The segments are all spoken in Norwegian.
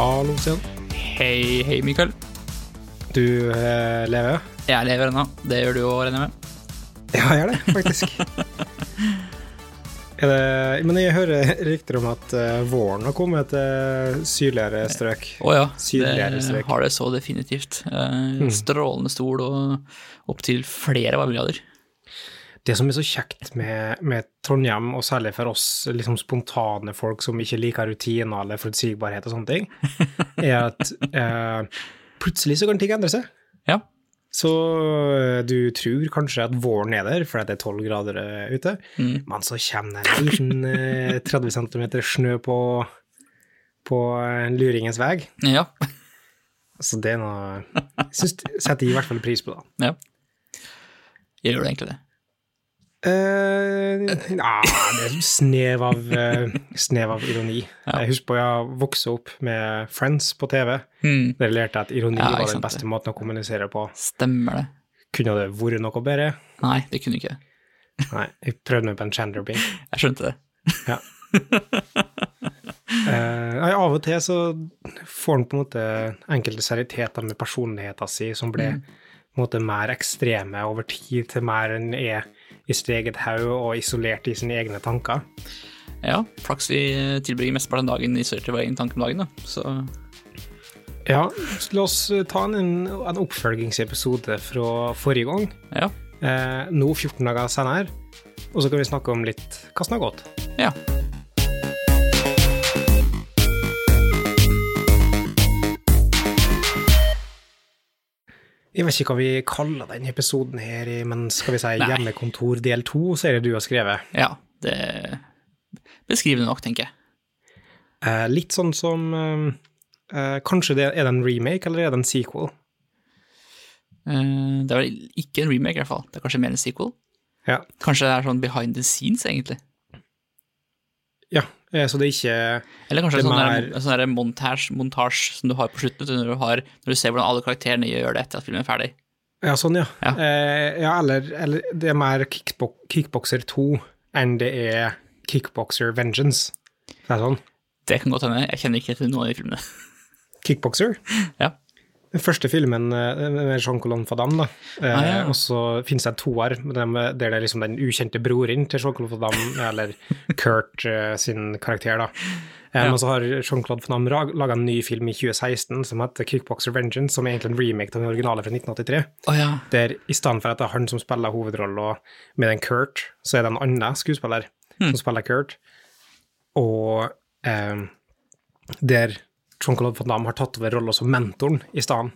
Hallo, Stian. Hei, hei, Mikael. Du eh, lever? Jeg lever ennå. Det gjør du òg, regner jeg med. Ja, jeg gjør det, faktisk. det, men jeg hører rykter om at uh, våren har kommet til sydligere strøk. Å ja, Sydligere det strøk. har det så definitivt. Eh, Strålende stol og opptil flere varmegrader. Det som er så kjekt med, med Trondheim, og særlig for oss liksom spontane folk som ikke liker rutiner eller forutsigbarhet og sånne ting, er at eh, plutselig så kan ting endre seg. Ja. Så eh, du tror kanskje at våren er der, fordi det er tolv grader ute, ute, men så kommer det en liten eh, 30 cm snø på, på eh, luringens vei. Ja. Så det er noe Jeg setter i hvert fall pris på, da. ja. Jeg gjør det egentlig det. Uh, ja, det er snev av, uh, snev av ironi. Jeg husker på jeg vokste opp med Friends på TV. Mm. Der jeg lærte at ironi Ja, var den beste det. måten å kommunisere på. Stemmer det. Kunne det vært noe bedre? Nei, det kunne ikke. Nei, jeg prøvde meg på en chanderbing. Jeg skjønte det. Ja. Uh, av og til så får han på en måte enkelte serieteter med personligheten sin som ble mm. måte mer ekstreme over tid, til mer enn er i sitt eget hode og isolert i sine egne tanker. Ja, flaks vi tilbringer mesteparten av dagen isolert i vår egen tanke om dagen, da. Så Ja, la oss ta en, en oppfølgingsepisode fra forrige gang. ja. Eh, nå 14 dager senere. Og så kan vi snakke om litt hva som har gått. Ja. Jeg vet ikke hva vi kaller denne episoden her, men skal vi si Nei. Hjemmekontor del to, så er det du har skrevet. ja. Det beskriver det nok, tenker jeg. Eh, litt sånn som eh, eh, Kanskje det er det en remake, eller er det en sequel? Eh, det er vel ikke en remake, i hvert fall. Det er kanskje mer en sequel. Ja. Kanskje det er sånn behind the scenes, egentlig. Eh, så det er ikke Eller kanskje en sånn er- der, sånn der montage, montage som du har på slutten, når du, har, når du ser hvordan alle karakterene gjør det etter at filmen er ferdig. Ja, sånn, ja. Ja. Eh, ja eller, eller det er mer kickbo Kickboxer 2 enn det er Kickboxer Vengeance. Det er sånn. Det kan godt hende. Jeg kjenner ikke til noen av de filmene. Kickboxer. Ja. Den første filmen eh, med Jean-Claude Fadam, da. Eh, Ah, ja. og så finnes det en toer der det er liksom den ukjente broren til Jean-Claude Fadam, eller Kurt eh, sin karakter, da. Eh, og så har Jean-Claude Van Damme laga en ny film i 2016 som heter Kickboxer Vengeance, som er egentlig en remake av den originale fra 1983. Oh, ja. Der i stedet for at det er han som spiller hovedrollen med den Kurt, så er det en annen skuespiller som spiller Kurt. Og eh, der Jean-Claude Van Damme har tatt over rollen som mentoren i stedet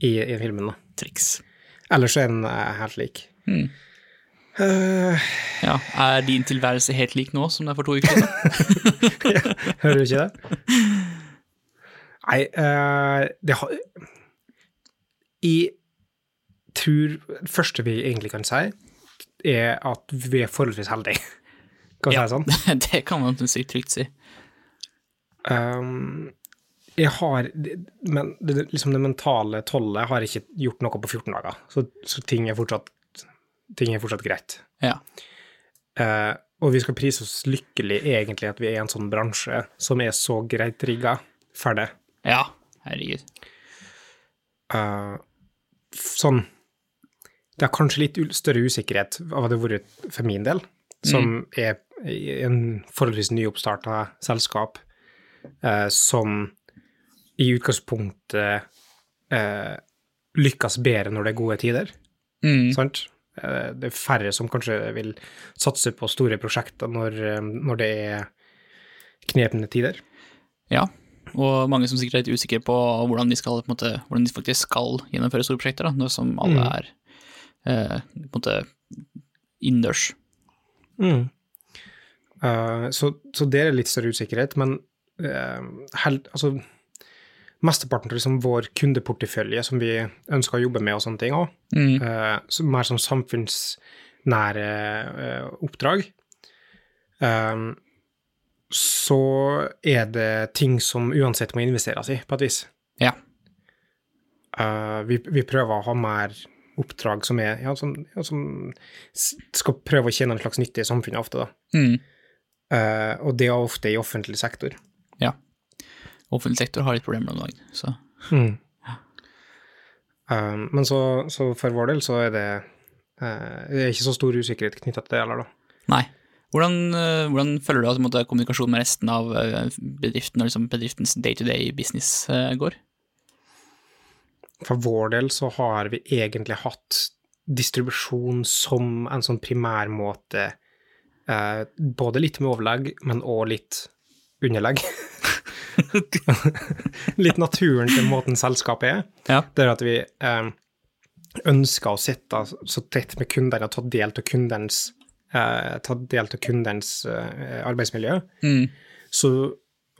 i, i filmen. da. Triks. Ellers er den eh, helt lik. Eh, Ja. Er din tilværelse helt lik nå som det er for to uker siden? hører du ikke det? Nei, uh, det har Jeg tror det første vi egentlig kan si, er at vi er forholdsvis heldige. Kan vi Ja. si det sånn? det kan man trygt si. Um, jeg har Men det, liksom det mentale tollet har ikke gjort noe på 14 dager, så, så ting, er fortsatt, ting er fortsatt greit. Ja. Eh, og vi skal prise oss lykkelig egentlig at vi er i en sånn bransje som er så greit rigga for det. Ja, herregud. Eh, sånn Det er kanskje litt større usikkerhet av det har vært for min del, som er i en forholdsvis nyoppstarta selskap, eh, som i utgangspunktet eh, lykkes bedre når det er gode tider. Mm. Sant? Eh, Det er færre som kanskje vil satse på store prosjekter når, eh, når det er knepne tider. Ja, og mange som sikkert er litt usikre på hvordan de, skal, på måte, hvordan de faktisk skal gjennomføre store prosjekter, da, nå som alle er eh, på en måte innendørs. Eh, så, så det er litt større usikkerhet, men uh, held, altså, mesteparten av liksom vår kundeportefølje som vi ønsker å jobbe med og sånne ting òg, Mm. mer som samfunnsnære uh, oppdrag, Um, så er det ting som uansett må investeres i, på et vis. Ja. Uh, vi, vi prøver å ha mer oppdrag som er ja, som, ja, som skal prøve å tjene en slags nytte i samfunnet ofte, da. Mm. Og det er ofte i offentlig sektor. Ja. offentlig sektor har litt problemer om dagen. Så Mm. Um, men så, så for vår del så er det uh, Det er ikke så stor usikkerhet knytta til det heller, da. nei. Hvordan, uh, hvordan følger du at måte, kommunikasjon med resten av eh, bedriften og liksom bedriftens day-to-day business uh, går? For vår del så har vi egentlig hatt distribusjon som en sånn primærmåte, eh, både litt med overlegg, men òg litt underlegg. litt naturen til måten selskapet er. Ja. Det er at vi eh, ønsker å sitte så tett med kundene og ta del av kundens, eh, ta del til kundens eh, arbeidsmiljø. Mm. Så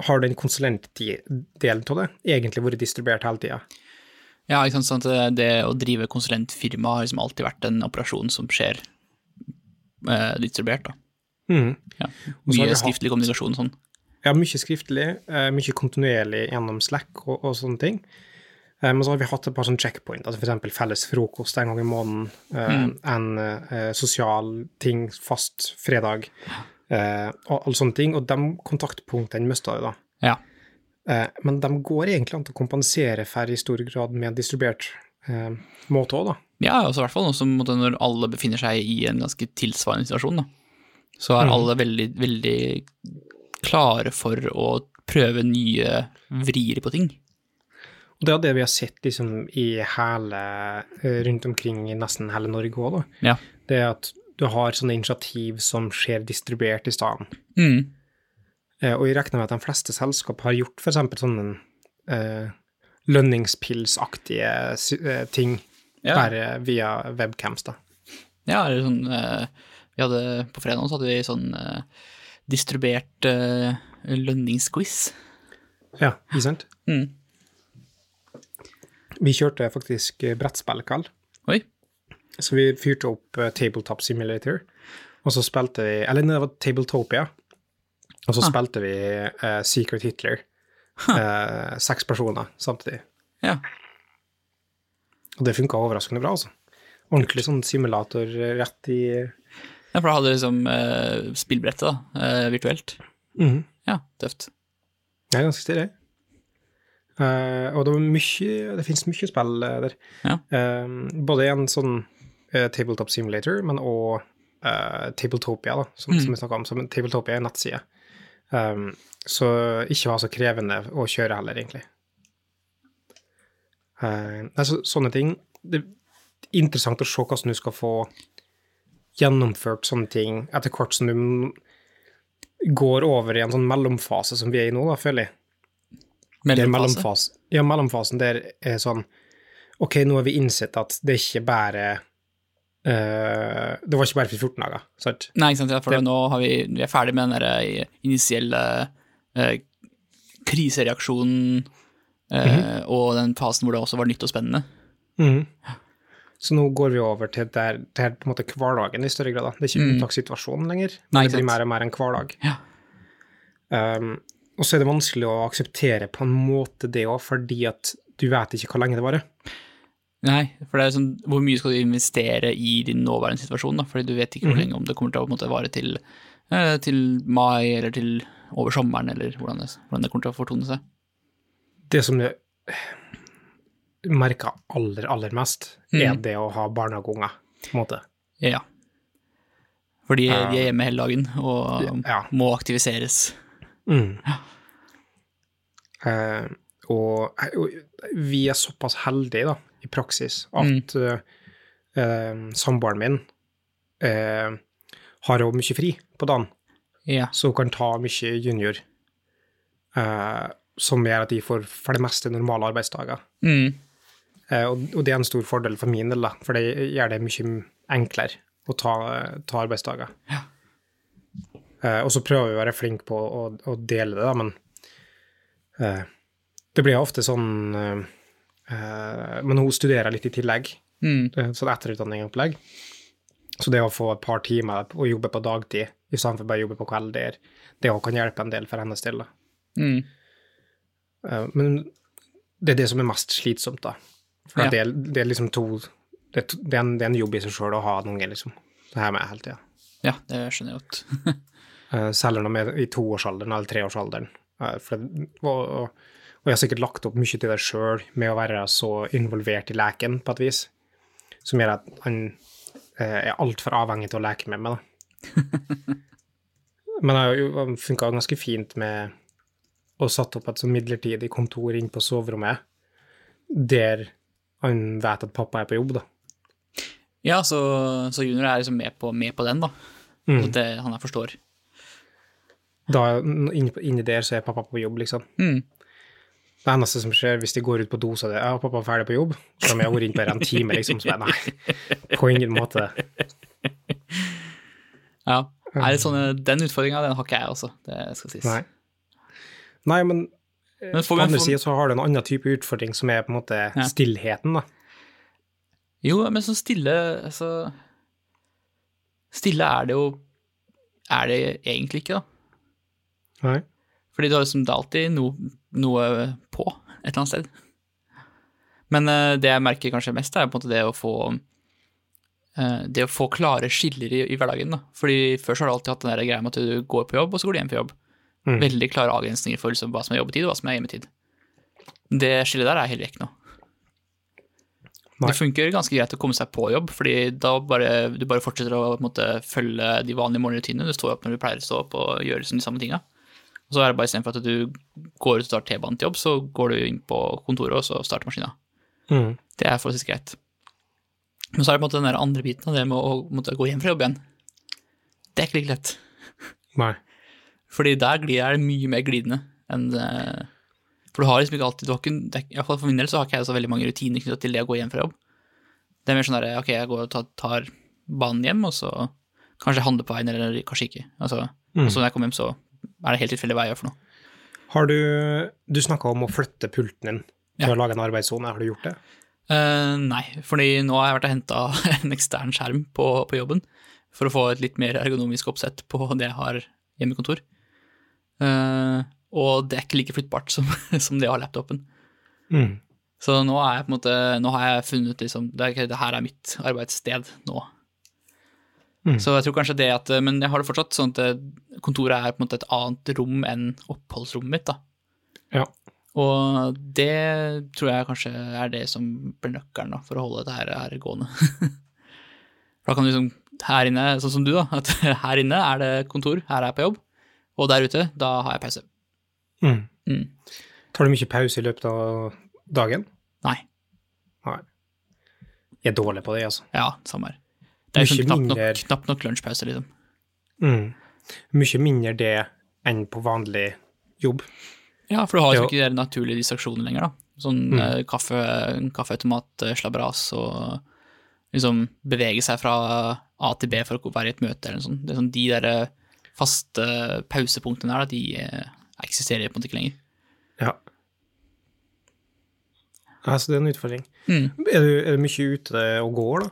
har den konsulentdelen av det egentlig vært distribuert hele tida. Ja, ikke sant, sånn det- det å drive konsulentfirma har liksom alltid vært en operasjon som skjer eh, distribuert, da. Mm. Ja. Mye skriftlig kommunikasjon og sånn. Ja, mye skriftlig, eh, mye kontinuerlig gjennom Slack og, og sånne ting. Eh, Men så har vi hatt et par sånne checkpoint, altså f.eks. felles frokost en gang i måneden, mm. en eh, sosial ting fast fredag, eh, og alle sånne ting. Og de kontaktpunktene mista vi, da. Ja. Eh, Men de går egentlig an til å kompensere for i stor grad med en distribuert eh, måte òg, da. Ja, altså i hvert fall måte, når alle befinner seg i en ganske tilsvarende situasjon, da. Så er mm. alle veldig, veldig klare for å prøve nye vrier på ting. Og det er det vi har sett liksom i hele, eh, rundt omkring i nesten hele Norge òg, da. Ja. Det er at du har sånne initiativ som skjer distribuert i stedet. Mm. Eh, Og jeg regner med at de fleste selskap har gjort f.eks. sånne eh, lønningspilsaktige sy- eh, ting Ja. bare via webcams, da. Ja, eller sånn eh, Vi hadde på fredag så hadde vi sånn eh, distribuert uh, lønningsquiz. Ja, ikke sant? Mm. Vi kjørte faktisk brettspillkveld. brettspillkall, Oi. så vi fyrte opp uh, Tabletop Simulator, og så spilte vi Eller det var Tabletopia, og så Ah. spilte vi uh, Secret Hitler. Uh, seks personer samtidig. Ja. Og det funka overraskende bra, altså. Ordentlig sånn simulator eh, rett i ja, for da hadde liksom eh, spillbrettet, da, eh, virtuelt. Mhm. Ja, tøft. Det er ganske stilig. Eh, og det var mye Det finnes mye spill eh, der. Ja. Eh, både en sånn eh, tabletop simulator, men òg Tabletopia, da, som, som vi snakka om. Som Tabletopia er en nettside. Um, så ikke var så krevende å kjøre heller, egentlig. Eh, altså, sånne ting Det er interessant å se hvordan du skal få gjennomført sånne ting etter hvert som du går over i en sånn mellomfase som vi er i nå, da, føler jeg. Mellomfase. mellomfase. Ja, mellomfasen der er sånn Ok, nå har vi innsett at det er ikke bare Uh, Det var ikke bare for 14 dager, sant? Nei, ikke sant, ja, for Det- nå har vi, vi er ferdig med den der eh, initielle uh, krisereaksjonen eh, og den fasen hvor det også var nytt og spennende. Mhm. Så nå går vi over til der, der på en måte hverdagen i større grad. Da. Det er ikke Mm. unntakssituasjonen lenger. Nei, det blir mer og mer en hverdag. Ja. Um, og så er det vanskelig å akseptere på en måte det òg, fordi at du vet ikke hvor lenge det varer. Nei, for det er sånn, hvor mye skal du investere i din nåværende situasjon, da, fordi du vet ikke hvor Mhm. lenge om det kommer til å måte, vare til, eh, til mai, eller til over sommeren, eller hvordan det, hvordan det kommer til å fortone seg. Det som jeg merker aller, aller mest, er Mhm. det å ha barnehageunger, på en måte. Ja. Fordi de er hjemme hele dagen og Ja. må aktiviseres. Mm. Ja. og, og vi er såpass heldige, da, i praksis, at mm. uh, samboeren min uh, har jo mye fri på dagen, Ja. så hun kan ta mye junior, som gjør at de får for det meste normale arbeidsdager. Mm. Eh, og, og det er en stor fordel for min del, da, for det gjør det mye enklere å ta, ta arbeidsdager. Ja. Eh, og så prøver vi å være flinke på å, å dele det, da, men eh, det blir ofte sånn Men hun studerer litt i tillegg, Mm. sånn etterutdanning-opplegg. Så det å få et par timer å jobbe på dagtid i stedet for bare å jobbe på kvelder, det òg kan hjelpe en del for hennes del. Mm. Men det er det som er mest slitsomt, da. For Ja. det, det er liksom to det, det, er en, det er en jobb i seg sjøl å ha en unge, liksom. Det her med hele tida. Ja, det skjønner jeg godt. Selv om jeg er i toårsalderen eller treårsalderen. Eh, for og, og jeg har sikkert lagt opp mye til det sjøl med å være så involvert i leken, på et vis, som gjør at han eh, er altfor avhengig til å leke med meg, da. Men det har funka ganske fint med å satt opp et sånn midlertidig kontor inn på soverommet, der han vet at pappa er på jobb, da. Ja, så, så junior er liksom med på, med på den, da. Mm. At det han jeg forstår. Da, inni, inni der så er pappa på jobb, liksom. Mm. Det eneste som skjer hvis de går ut på do, så er det ja, pappa er ferdig på jobb. Så de har vært inne på en time, liksom. Så bare, nei, på ingen måte. Ja. Nei, sånne, den utfordringa, den har ikke jeg, altså. Det skal sies. Nei. Nei, men, Men får på vi- andre sida så har du en annen type utfordring, som er på en måte Ja. stillheten, da. Jo, men så stille altså, Stille er det jo Er det egentlig ikke, da. Nei. Fordi du har liksom, det er alltid noe, noe på et eller annet sted. Men uh, det jeg merker kanskje mest, er på en måte det å få uh, det å få klare skiller i, i hverdagen. Da. Fordi Før så har du alltid hatt den der greia med at du går på jobb, og så går du hjem på jobb. Mm. Veldig klare avgrensninger for liksom, hva som er jobbetid, og hva som er hjemmetid. Det skillet der er heller ikke noe. Nei. Det funker ganske greit å komme seg på jobb, fordi da bare, du bare fortsetter å måte, følge de vanlige morgenrutinene. Du står opp når du pleier å stå opp og gjøre liksom de samme tinga. Og så er det bare istedenfor at du går ut og tar T-banen til jobb, så går du inn på kontoret og så starter maskina. Mm. Det er forholdsvis greit. Men så er det på en måte den der andre biten av det med å måtte gå hjem fra jobb igjen. Det er ikke like lett. Nei. Fordi der er det mye mer glidende enn eh, For du har liksom ikke alltid du har ikke, det er, i hvert fall For min del så har ikke jeg så veldig mange rutiner knyttet til det å gå hjem fra jobb. Det er mer sånn der, ok, jeg går og tar, tar banen hjem, og så kanskje handler på veien, eller kanskje ikke. Altså, Mm. Og så når jeg kommer hjem, så er det helt tilfeldig hva jeg gjør for noe. Har du Du snakka om å flytte pulten din til Ja. å lage en arbeidssone. Har du gjort det? Uh, nei, fordi nå har jeg vært og henta en ekstern skjerm på, på jobben for å få et litt mer ergonomisk oppsett på det jeg har hjemmekontor. Eh, og det er ikke like flyttbart som, som det å ha laptopen. Mm. Så nå er jeg på en måte Nå har jeg funnet liksom Det, er, det her er mitt arbeidssted nå. Mm. Så jeg tror kanskje det at Men jeg har det fortsatt sånn at kontoret er på en måte et annet rom enn oppholdsrommet mitt, da. Ja. Og det tror jeg kanskje er det som blir nøkkelen da, for å holde dette her, her gående. Da kan du liksom her inne, sånn som du, da, at her inne er det kontor, her er jeg på jobb, og der ute, da har jeg pause. Mm. Mm. Tar du mye pause i løpet av dagen? Nei. Nei. Jeg er dårlig på det, altså. Ja, samme her. Det er liksom knapt nok, knapt nok lunsjpause, liksom. Mm. Mye mindre det enn på vanlig jobb. Ja, for du har jo Jo. ikke de naturlige distraksjonene lenger, da. Sånn Mm. eh, kaffe, kaffeautomat, eh, slabberas og liksom bevege seg fra A til B for å være i et møte eller noe sånt. Det er sånn, de der eh, faste pausepunktene der, de eh, eksisterer på en måte ikke lenger. Ja. Altså, det er en utfordring. Mm. Er, du, er du mye ute og går, da?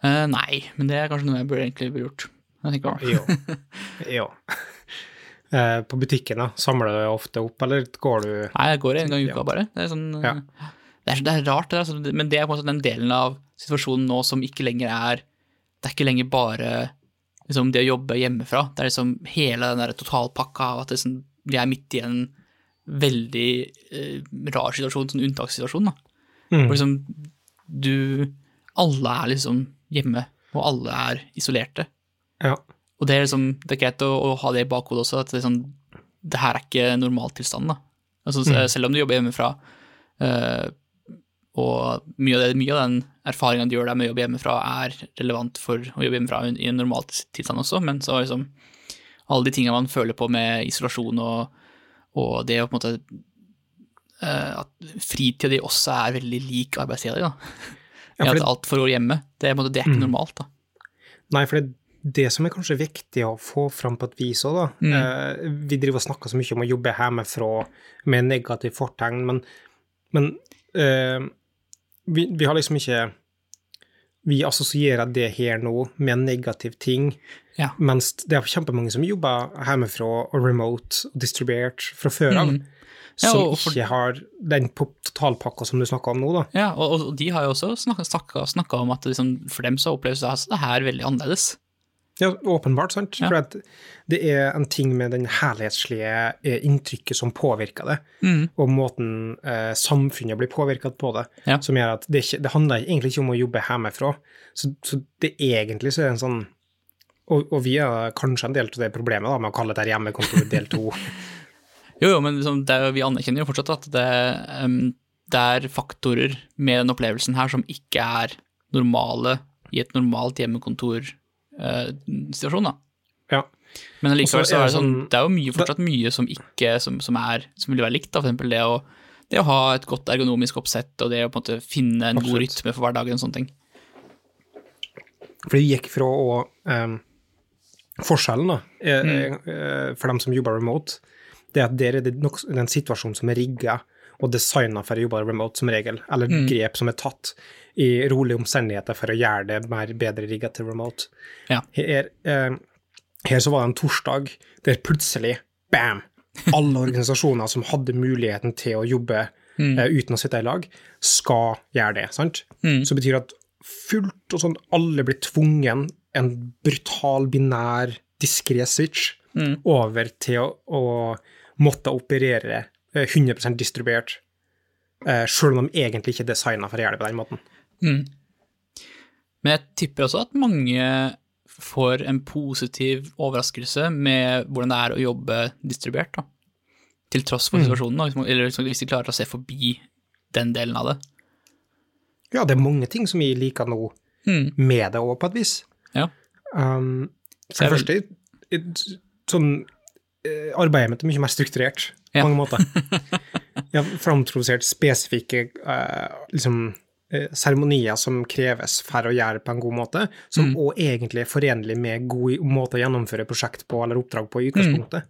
Eh, nei, men det er kanskje noe jeg burde egentlig burde gjort. Jeg. Ja. Eh, på butikken, da, samler du deg ofte opp, eller går du Nei, jeg går en gang i uka bare. Det er, sånn, eh, Ja. det er, det er rart, det der, altså, men det er på en måte den delen av situasjonen nå som ikke lenger er Det er ikke lenger bare liksom, det å jobbe hjemmefra. Det er liksom hele den der totalpakka av at det, sånn, vi er midt i en veldig eh, rar situasjon, sånn unntakssituasjon. da. Mm. Hvor liksom du Alle er liksom hjemme, og alle er isolerte. Ja. Og det er liksom, det er greit å, å ha det i bakhodet også, at det, sånn, det her er ikke normaltilstanden. da. Altså, Mm. Selv om du jobber hjemmefra, eh, og mye av, det, mye av den erfaringa du gjør der med å jobbe hjemmefra, er relevant for å jobbe hjemmefra i en normaltilstand også, men så liksom alle de tinga man føler på med isolasjon og, og det å på en måte uh, At fritida di også er veldig lik arbeidstida di, da. Ja, at alt foregår hjemme. Det, er måte, det er ikke Mm. normalt, da. nei, for det, det som er kanskje viktig å få fram på et vis òg, da Mm. eh, Vi driver og snakker så mye om å jobbe hjemmefra med negativt fortegn, men, men eh, vi, vi har liksom ikke Vi assosierer det her nå med en negativ ting, Ja. mens det er kjempemange som jobber hjemmefra og remote og distribuert fra før av, Mm. Ja, som for- ikke har den totalpakka som du snakka om nå, da. Ja, og, og de har jo også snakka, om at liksom, for dem så oppleves det her veldig annerledes. Ja, åpenbart, sant. Ja. For at det er en ting med den helhetslige eh, inntrykket som påvirker det, Mm. og måten eh, samfunnet blir påvirket på det, Ja. som gjør at det, ikke, det handler egentlig ikke om å jobbe hjemmefra. Så, så det egentlig så er det en sånn og, og vi er kanskje en del av det problemet da, med å kalle dette hjemmekontor del to. Jo, jo, men liksom, det, vi anerkjenner jo fortsatt at det, um, det er faktorer med den opplevelsen her som ikke er normale i et normalt hjemmekontorsituasjon, da. ja. Men likevel så er det sånn, sånn- det er jo mye, fortsatt mye som ikke, som, som er, som vil være likt, da, for eksempel det å, det å ha et godt ergonomisk oppsett, og det å på en måte finne en god rytme for hverdagen og sånne ting. Fordi det gikk fra å um, Forskjellen da, er, Mm. eh, for dem som jobber remote, det er at der er det nok den situasjonen som er rigga og designa for å jobbe remote som regel, eller Mm. grep som er tatt i rolige omstendigheter for å gjøre det mer bedre rigga til remote. Ja. Her, eh, her så var det en torsdag der plutselig, bam, alle organisasjoner som hadde muligheten til å jobbe eh, uten å sitte i lag, skal gjøre det, sant? Mm. Så betyr at fullt og sånn, alle blir tvungen en brutal, binær, diskré switch Mm. over til å, å måtte operere 100 distribuert, eh, selv om de egentlig ikke er designa for å gjøre det på den måten. Mm. Men jeg tipper også at mange får en positiv overraskelse med hvordan det er å jobbe distribuert, da. Til tross for Mm. situasjonen, da, eller liksom hvis de klarer å se forbi den delen av det. Ja, det er mange ting som vi liker nå Mm. med det òg, på et vis. Ja. Um, for det første, sånn eh, Arbeidet mitt er mye mer strukturert på Ja. mange måter. Jeg har framtrodusert spesifikke uh, liksom, eh, seremonier som kreves for å gjøre på en god måte, som Mm. òg egentlig er forenlig med god måte å gjennomføre prosjekt på eller oppdrag på i utgangspunktet,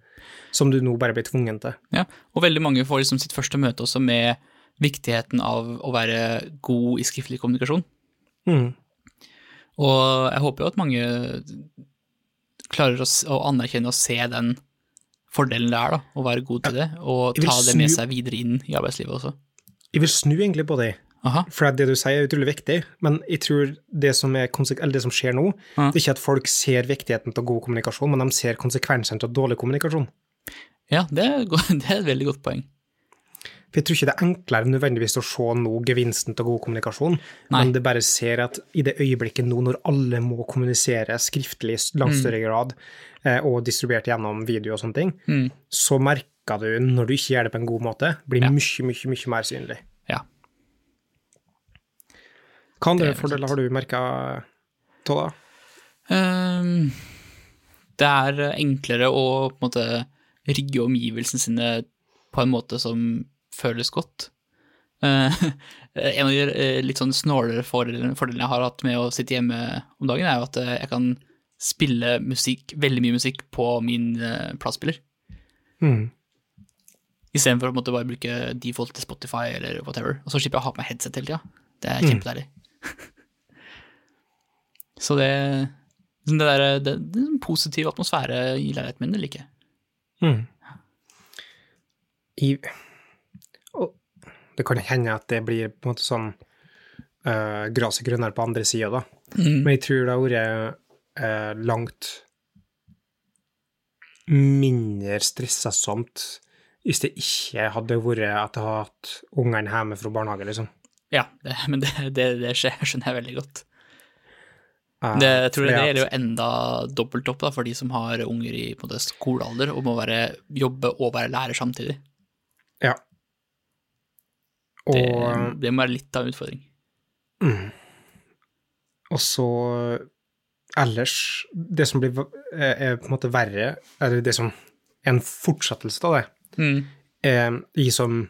som du nå bare blir tvungen til. Ja, og veldig mange får liksom sitt første møte også med viktigheten av å være god i skriftlig kommunikasjon. Mm. Og jeg håper jo at mange klarer å, å anerkjenne og se den fordelen det er, da, å være god til det, og ta det med seg videre inn i arbeidslivet også. Jeg vil snu egentlig på det. Aha. For det du sier er utrolig viktig, men jeg tror det som, er det som skjer nå, det er ikke at folk ser viktigheten av god kommunikasjon, men de ser konsekvensene av dårlig kommunikasjon. Ja, det er, det er et veldig godt poeng. For jeg tror ikke det er enklere nødvendigvis å se nå gevinsten av god kommunikasjon, Nei. men det bare ser at i det øyeblikket nå når alle må kommunisere skriftlig i langt større grad, eh, og distribuert gjennom video og sånne ting, Mm. så merker du, når du ikke gjør det på en god måte, blir Ja. mye, mye, mye mer synlig. Ja. Hva andre er fordeler har du merka, Tolla? Um, det er enklere å på en måte rigge omgivelsene sine på en måte som føles godt. Uh, en av de eh, litt sånn snålere fordelene, jeg har hatt med å sitte hjemme om dagen, er jo at eh, jeg kan spille musikk, veldig mye musikk på min uh, platespiller. Mm. Istedenfor å måtte bare bruke default til Spotify eller whatever. Og så slipper jeg å ha på meg headset hele tida. Det er Mm. så det det, der, det, det er en positiv atmosfære i leiligheten min, det liker jeg. Mm. I, det kan hende at det blir på en måte sånn uh, gresset grønnere på andre sida, da. Mm. Men jeg tror det har vært uh, langt mindre stressasomt hvis det ikke hadde vært at jeg hadde hatt ungene hjemme fra barnehage, liksom. Ja, det, men det, det, det skjer, skjønner jeg veldig godt. Eh, Det, jeg tror det, det gjelder jo enda dobbelt opp da, for de som har unger i måte, skolealder og må være, jobbe og være lærer samtidig. Og Det, det må være litt av en utfordring. Mm. Og så ellers Det som blir er, på en måte verre, eller det som er en fortsettelse av det, Mm. er jeg som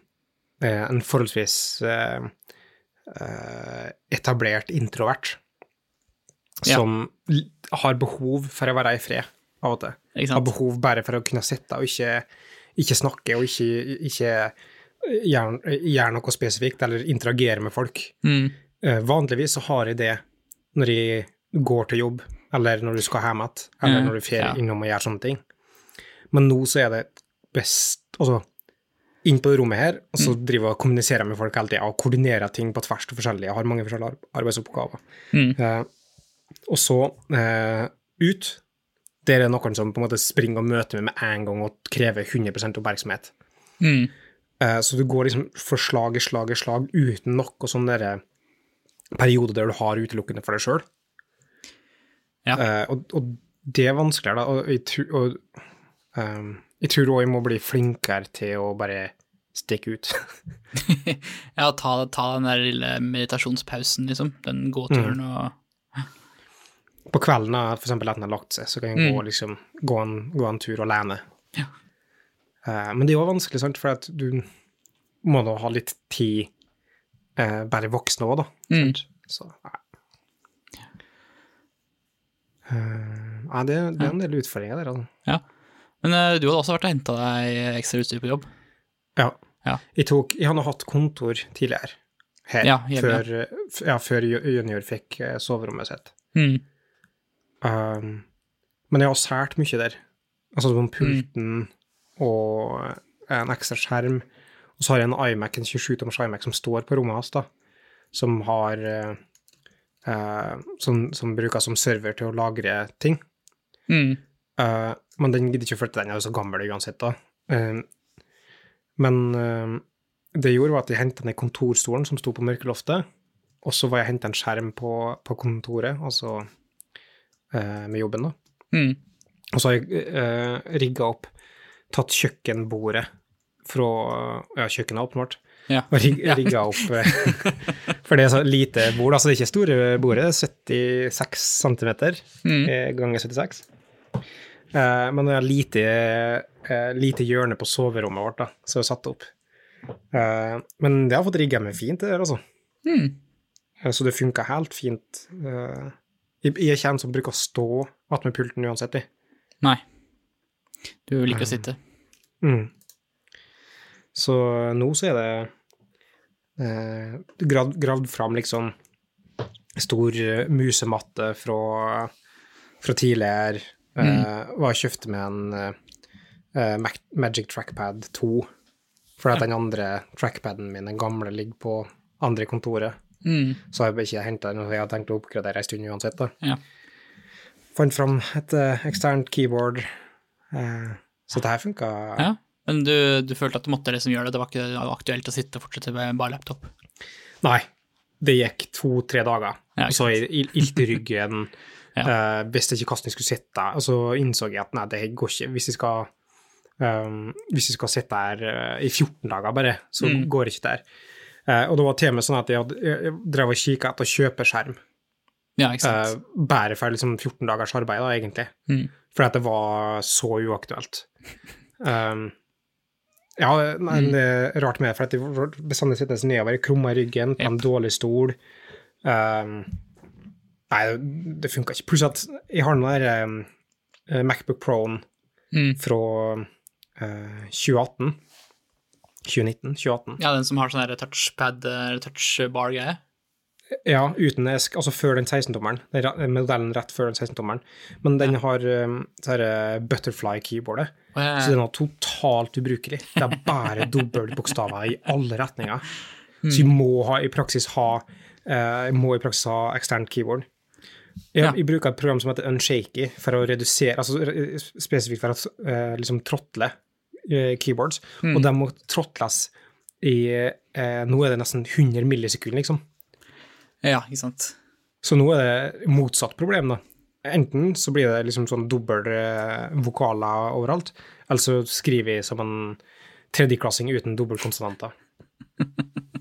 er en forholdsvis eh, etablert introvert, som ja. har behov for å være i fred av og til. Har behov bare for å kunne sitte og ikke, ikke snakke og ikke, ikke gjøre, noe spesifikt eller interagere med folk. Mm. Eh, Vanligvis så har jeg det når jeg går til jobb, eller når du skal hjem igjen, eller Ja, når du drar ja. innom og gjør sånne ting. Men nå så er det best Altså, inn på rommet her, og så Mm. driver og kommuniserer med folk hele tida, og koordinerer ting på tvers av forskjellige, jeg har mange forskjellige arbeidsoppgaver. Mm. Eh, og så eh, ut, Der er noen som på en måte springer og møter meg med en gang og krever 100 oppmerksomhet. Mm. Eh, så du går liksom for slag i slag i slag uten noe sånn derre periode der du har utelukkende for deg sjøl. Ja. og, og det er vanskeligere, da. Og jeg, tror- og, ehm, jeg tror òg jeg må bli flinkere til å bare stikke ut. Ja, ta, ta den der lille meditasjonspausen, liksom. Den gåturen og På kvelden, for eksempel etter den har lagt seg, så kan jeg gå, Mm. liksom, gå, en, gå en tur alene. Ja. Eh, men det er jo vanskelig, sant, for du må da ha litt tid, eh, bare voksne òg, da. Mm. Så, nei. Eh, nei, det, det er en del utfordringer der, altså. Men eh, du hadde også vært og henta deg ekstra utstyr på jobb. Ja. Ja. Jeg, tok, jeg hadde hatt kontor tidligere her, Ja, før, ja, før junior fikk soverommet sitt. Mm. Um, men jeg har sært mye der. Altså sånn pulten og en ekstra skjerm. Og så har jeg en iMac, en 27-tommers iMac som står på rommet hans, da. Som har eh, eh, som, som brukes som server til å lagre ting. Mm. Eh, men den gidder ikke å flytte, den er jo så gammel uansett, da. Eh, men eh, det jeg gjorde, var at jeg henta ned kontorstolen som sto på mørkeloftet, og så var jeg henta en skjerm på, på kontoret, altså eh, med jobben, da. Mm. Og så har jeg uh, rigga opp, tatt kjøkkenbordet fra Ja, kjøkkenet, åpenbart. Ja. Og rig, rigga opp eh, For det er så lite bord, altså det er ikke store bordet, det er 76 cm Mm. ganger 76. Eh, men det er lite, eh, lite hjørne på soverommet vårt, da, som er satt opp. Eh, men det har fått rigga meg fint, det der, altså. Mm. Eh, Så det funka helt fint. Eh, jeg er ikke en som bruker å stå attmed pulten uansett, jeg. Nei. Du liker å sitte. Mm. Så nå så er det eh, gravd, gravd fram liksom stor eh, musematte fra, fra tidligere. Eh, var kjøpte med en eh, Mac- Magic Trackpad 2, fordi at den andre trackpaden min, den gamle, ligger på andre kontoret. Mm. Så har jeg ikke henta den, og jeg har tenkt å oppgradere en stund uansett. da. Ja. Fant fram et eh, eksternt keyboard, eh, så det her funka. ja. Men du, du følte at du måtte liksom gjøre det? Det var ikke aktuelt å sitte og fortsette med bare laptop? Nei, det gikk to-tre dager. Ja, og så ilt i ryggen. Ja. uh, visste ikke hvordan jeg skulle sitte. Og så innså jeg at nei, det går ikke. Hvis jeg skal, um, hvis jeg skal sitte her uh, i 14 dager bare, så Mm. går det ikke der. Uh, og det var til og med sånn at jeg, jeg drev og kikka etter kjøpeskjerm. Ja, ikke sant. Uh, bare for liksom 14 dagers arbeid, da, egentlig. Mm. For at det var så uaktuelt. Um, ja, nei, Mm. det er rart med det, for at de bestandig så nedover, krumma i ryggen, på en dårlig stol. Um, nei, det, det funka ikke. Pluss at jeg har den der um, eh, Macbook Pro-en Mm. fra uh, 2018. 2019? 2018. Ja, den som har sånn touchpad, eller touchbar-greie. Ja, uten esk, altså før den 16-tommeren. Den ra- Modellen rett før den 16-tommeren. Men den har um, så her, eh, butterfly-keyboardet, oh, ja, ja. så den er totalt ubrukelig. Det er bare dobbeltbokstaver i alle retninger. Så vi må ha, i praksis ha eh, må i praksis ha eksternt keyboard. Jeg, Ja. jeg bruker et program som heter Unshaky for å redusere, altså spesifikt for å eh, liksom tråtle eh, keyboards, og de må tråtles i eh, Nå er det nesten 100 millisekunder, liksom. Ja, ikke sant. Så nå er det motsatt problem, da. Enten så blir det liksom sånn dobbel eh, vokaler overalt, eller så skriver jeg som en tredjeklassing uten dobbeltkonsonanter.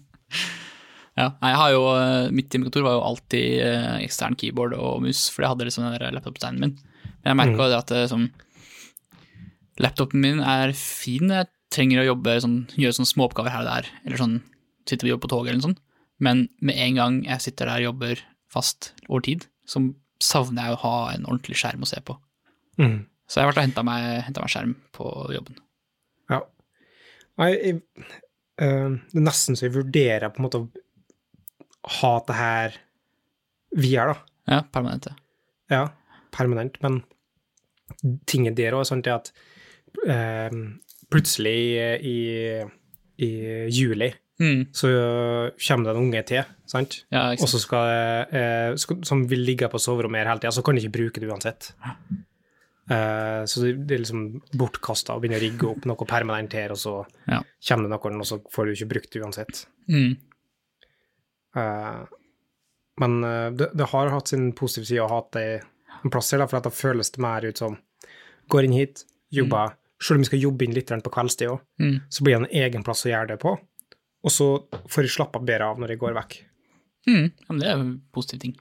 Ja, jeg har jo, eh, Mitt hjemmekontor var jo alltid eh, ekstern keyboard og mus, for jeg hadde liksom den laptop-steinen min. Men jeg merka det at det, som, laptopen min er fin, jeg trenger å jobbe, sånn, gjøre sånne småoppgaver her og der, eller sånn sitte og jobbe på toget eller noe sånt. Men med en gang jeg sitter der og jobber fast over tid, så savner jeg å ha en ordentlig skjerm å se på. Mm. Så jeg har vært og henta meg, meg skjerm på jobben. Ja. Jeg, jeg, øh, det er nesten så jeg vurderer på en måte å ha det her videre, da. Ja, permanent. ja. Ja, permanent, men tinget der òg er sånn at øh, plutselig i, i juli Mm, så kommer det en unge til, sant? ja, Og så skal, eh, som vil ligge på soverommet her hele tida, så kan du ikke bruke det uansett. Uh, så det er liksom bortkasta å begynne å rigge opp noe permanent her, og så Ja. kommer det noen, og så får du ikke brukt det uansett. Mm. Uh, men eh, det, det har hatt sin positive side å ha det en plass her, for da føles det mer ut som går inn hit, jobber Selv om vi skal jobbe inn litt på kveldstid òg, Mm. så blir det en egen plass å gjøre det på. Og så får jeg slappa bedre av når jeg går vekk. Mm. Men det er en positiv ting.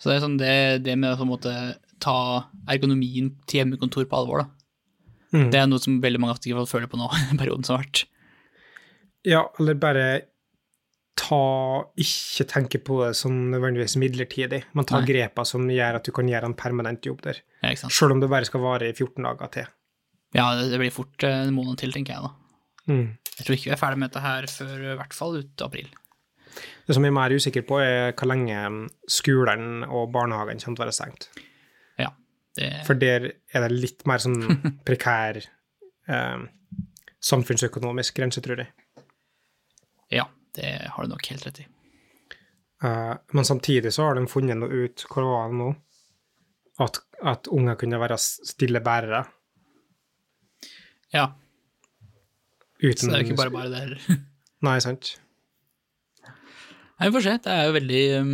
Så det er sånn det, det med å på en måte ta ergonomien til hjemmekontor på alvor, da. Mm. Det er noe som veldig mange aktive føler på nå, i perioden som har vært. Ja, eller bare ta Ikke tenke på det som nødvendigvis midlertidig, men ta grepa som gjør at du kan gjøre en permanent jobb der. Ja, ikke sant? Selv om det bare skal vare i 14 dager til. Ja, det, det blir fort eh, en måned til, tenker jeg da. Mm. Jeg tror ikke vi er ferdig med dette her før i hvert fall ut april. Det som jeg er mer usikker på, er hvor lenge skolen og barnehagen kommer til å være stengt. Ja, det, For der er det litt mer sånn prekær eh, samfunnsøkonomisk grense, tror jeg. ja, det har du nok helt rett i. Eh, men samtidig så har de funnet noe ut, hvor var det nå? At, at unger kunne være stille bærere. Ja, Uten så det er jo ikke bare bare det heller. Nei, sant. Nei, vi får se. Det er jo veldig um,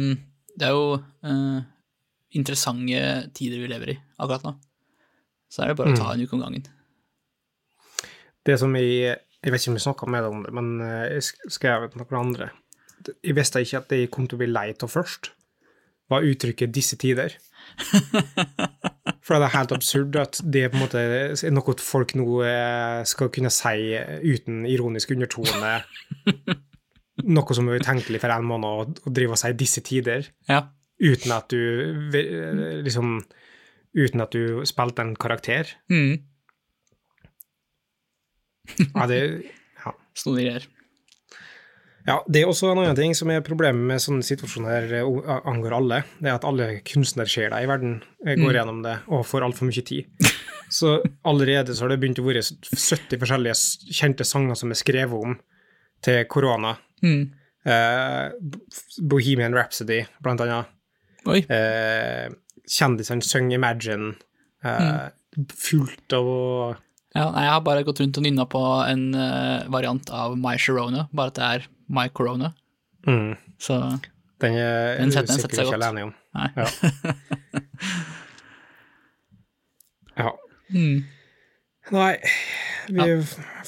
Det er jo uh, interessante tider vi lever i akkurat nå. Så er det bare å ta en uke om gangen. Det som jeg Jeg vet ikke om jeg snakka med deg om det, men eh, jeg sk- skrev til noen andre. Jeg visste ikke at jeg kom til å bli lei av først, var uttrykket 'disse tider'. For det er helt absurd at det på en måte er noe folk nå eh, skal kunne si uten ironisk undertone. Noe som er utenkelig for en måned å, å drive og si 'disse tider', Ja. uten at du liksom Uten at du spilte en karakter. Mm. Ja, det ja. Snodige greier. Ja, det er også en annen ting som er problemet med sånne situasjoner eh, angår alle. Det er at alle kunstnersjeler i verden går går gjennom det og får altfor mye tid. Så allerede så har det begynt å være 70 forskjellige kjente sanger som er skrevet om til korona. Mm. Eh, Bohemian Rhapsody, blant annet. Oi. Eh, kjendisene synger Imagine. Eh, Fullt av Ja, nei, jeg har bare gått rundt og nynna på en uh, variant av My Sharona, bare at det er My Corona. mm, Så Den er Den setter- seg ikke alene om. nei. Ja. ja. Mm. Nei, vi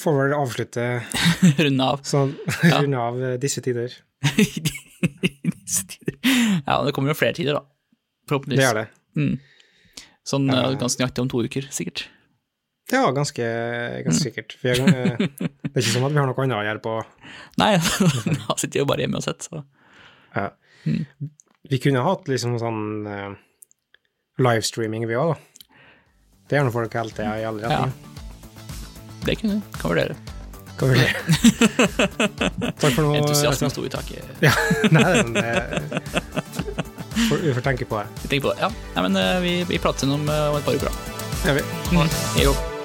får vel avslutte Runde av. sånn Ja. runde av eh, disse tider. Disse tider. Ja, det kommer jo flere tider, da. Forhåpentligvis. Det er det. Mm. Sånn Ja. eh, ganske nøyaktig om to uker, sikkert. Ja, ganske, ganske sikkert. Jeg, eh, det er ikke sånn at vi har noe annet å gjøre på Nei, da sitter vi jo bare hjemme uansett, så ja. Vi kunne hatt liksom sånn uh, livestreaming, vi òg, da. Det gjør nå folk hele tida i alle ja. Det kunne kan vurdere. Kan vurdere. Takk for nå. Entusiasmen sto i taket. Ja, nei, men eh, Vi får tenke på det. Vi tenker på det. Ja, Nei, men eh, vi, vi igjen om, eh, om et par uker, da. Ja, vi. Mm.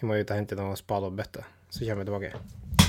Jeg må ut og hente noe spade og bøtte, så kommer vi tilbake.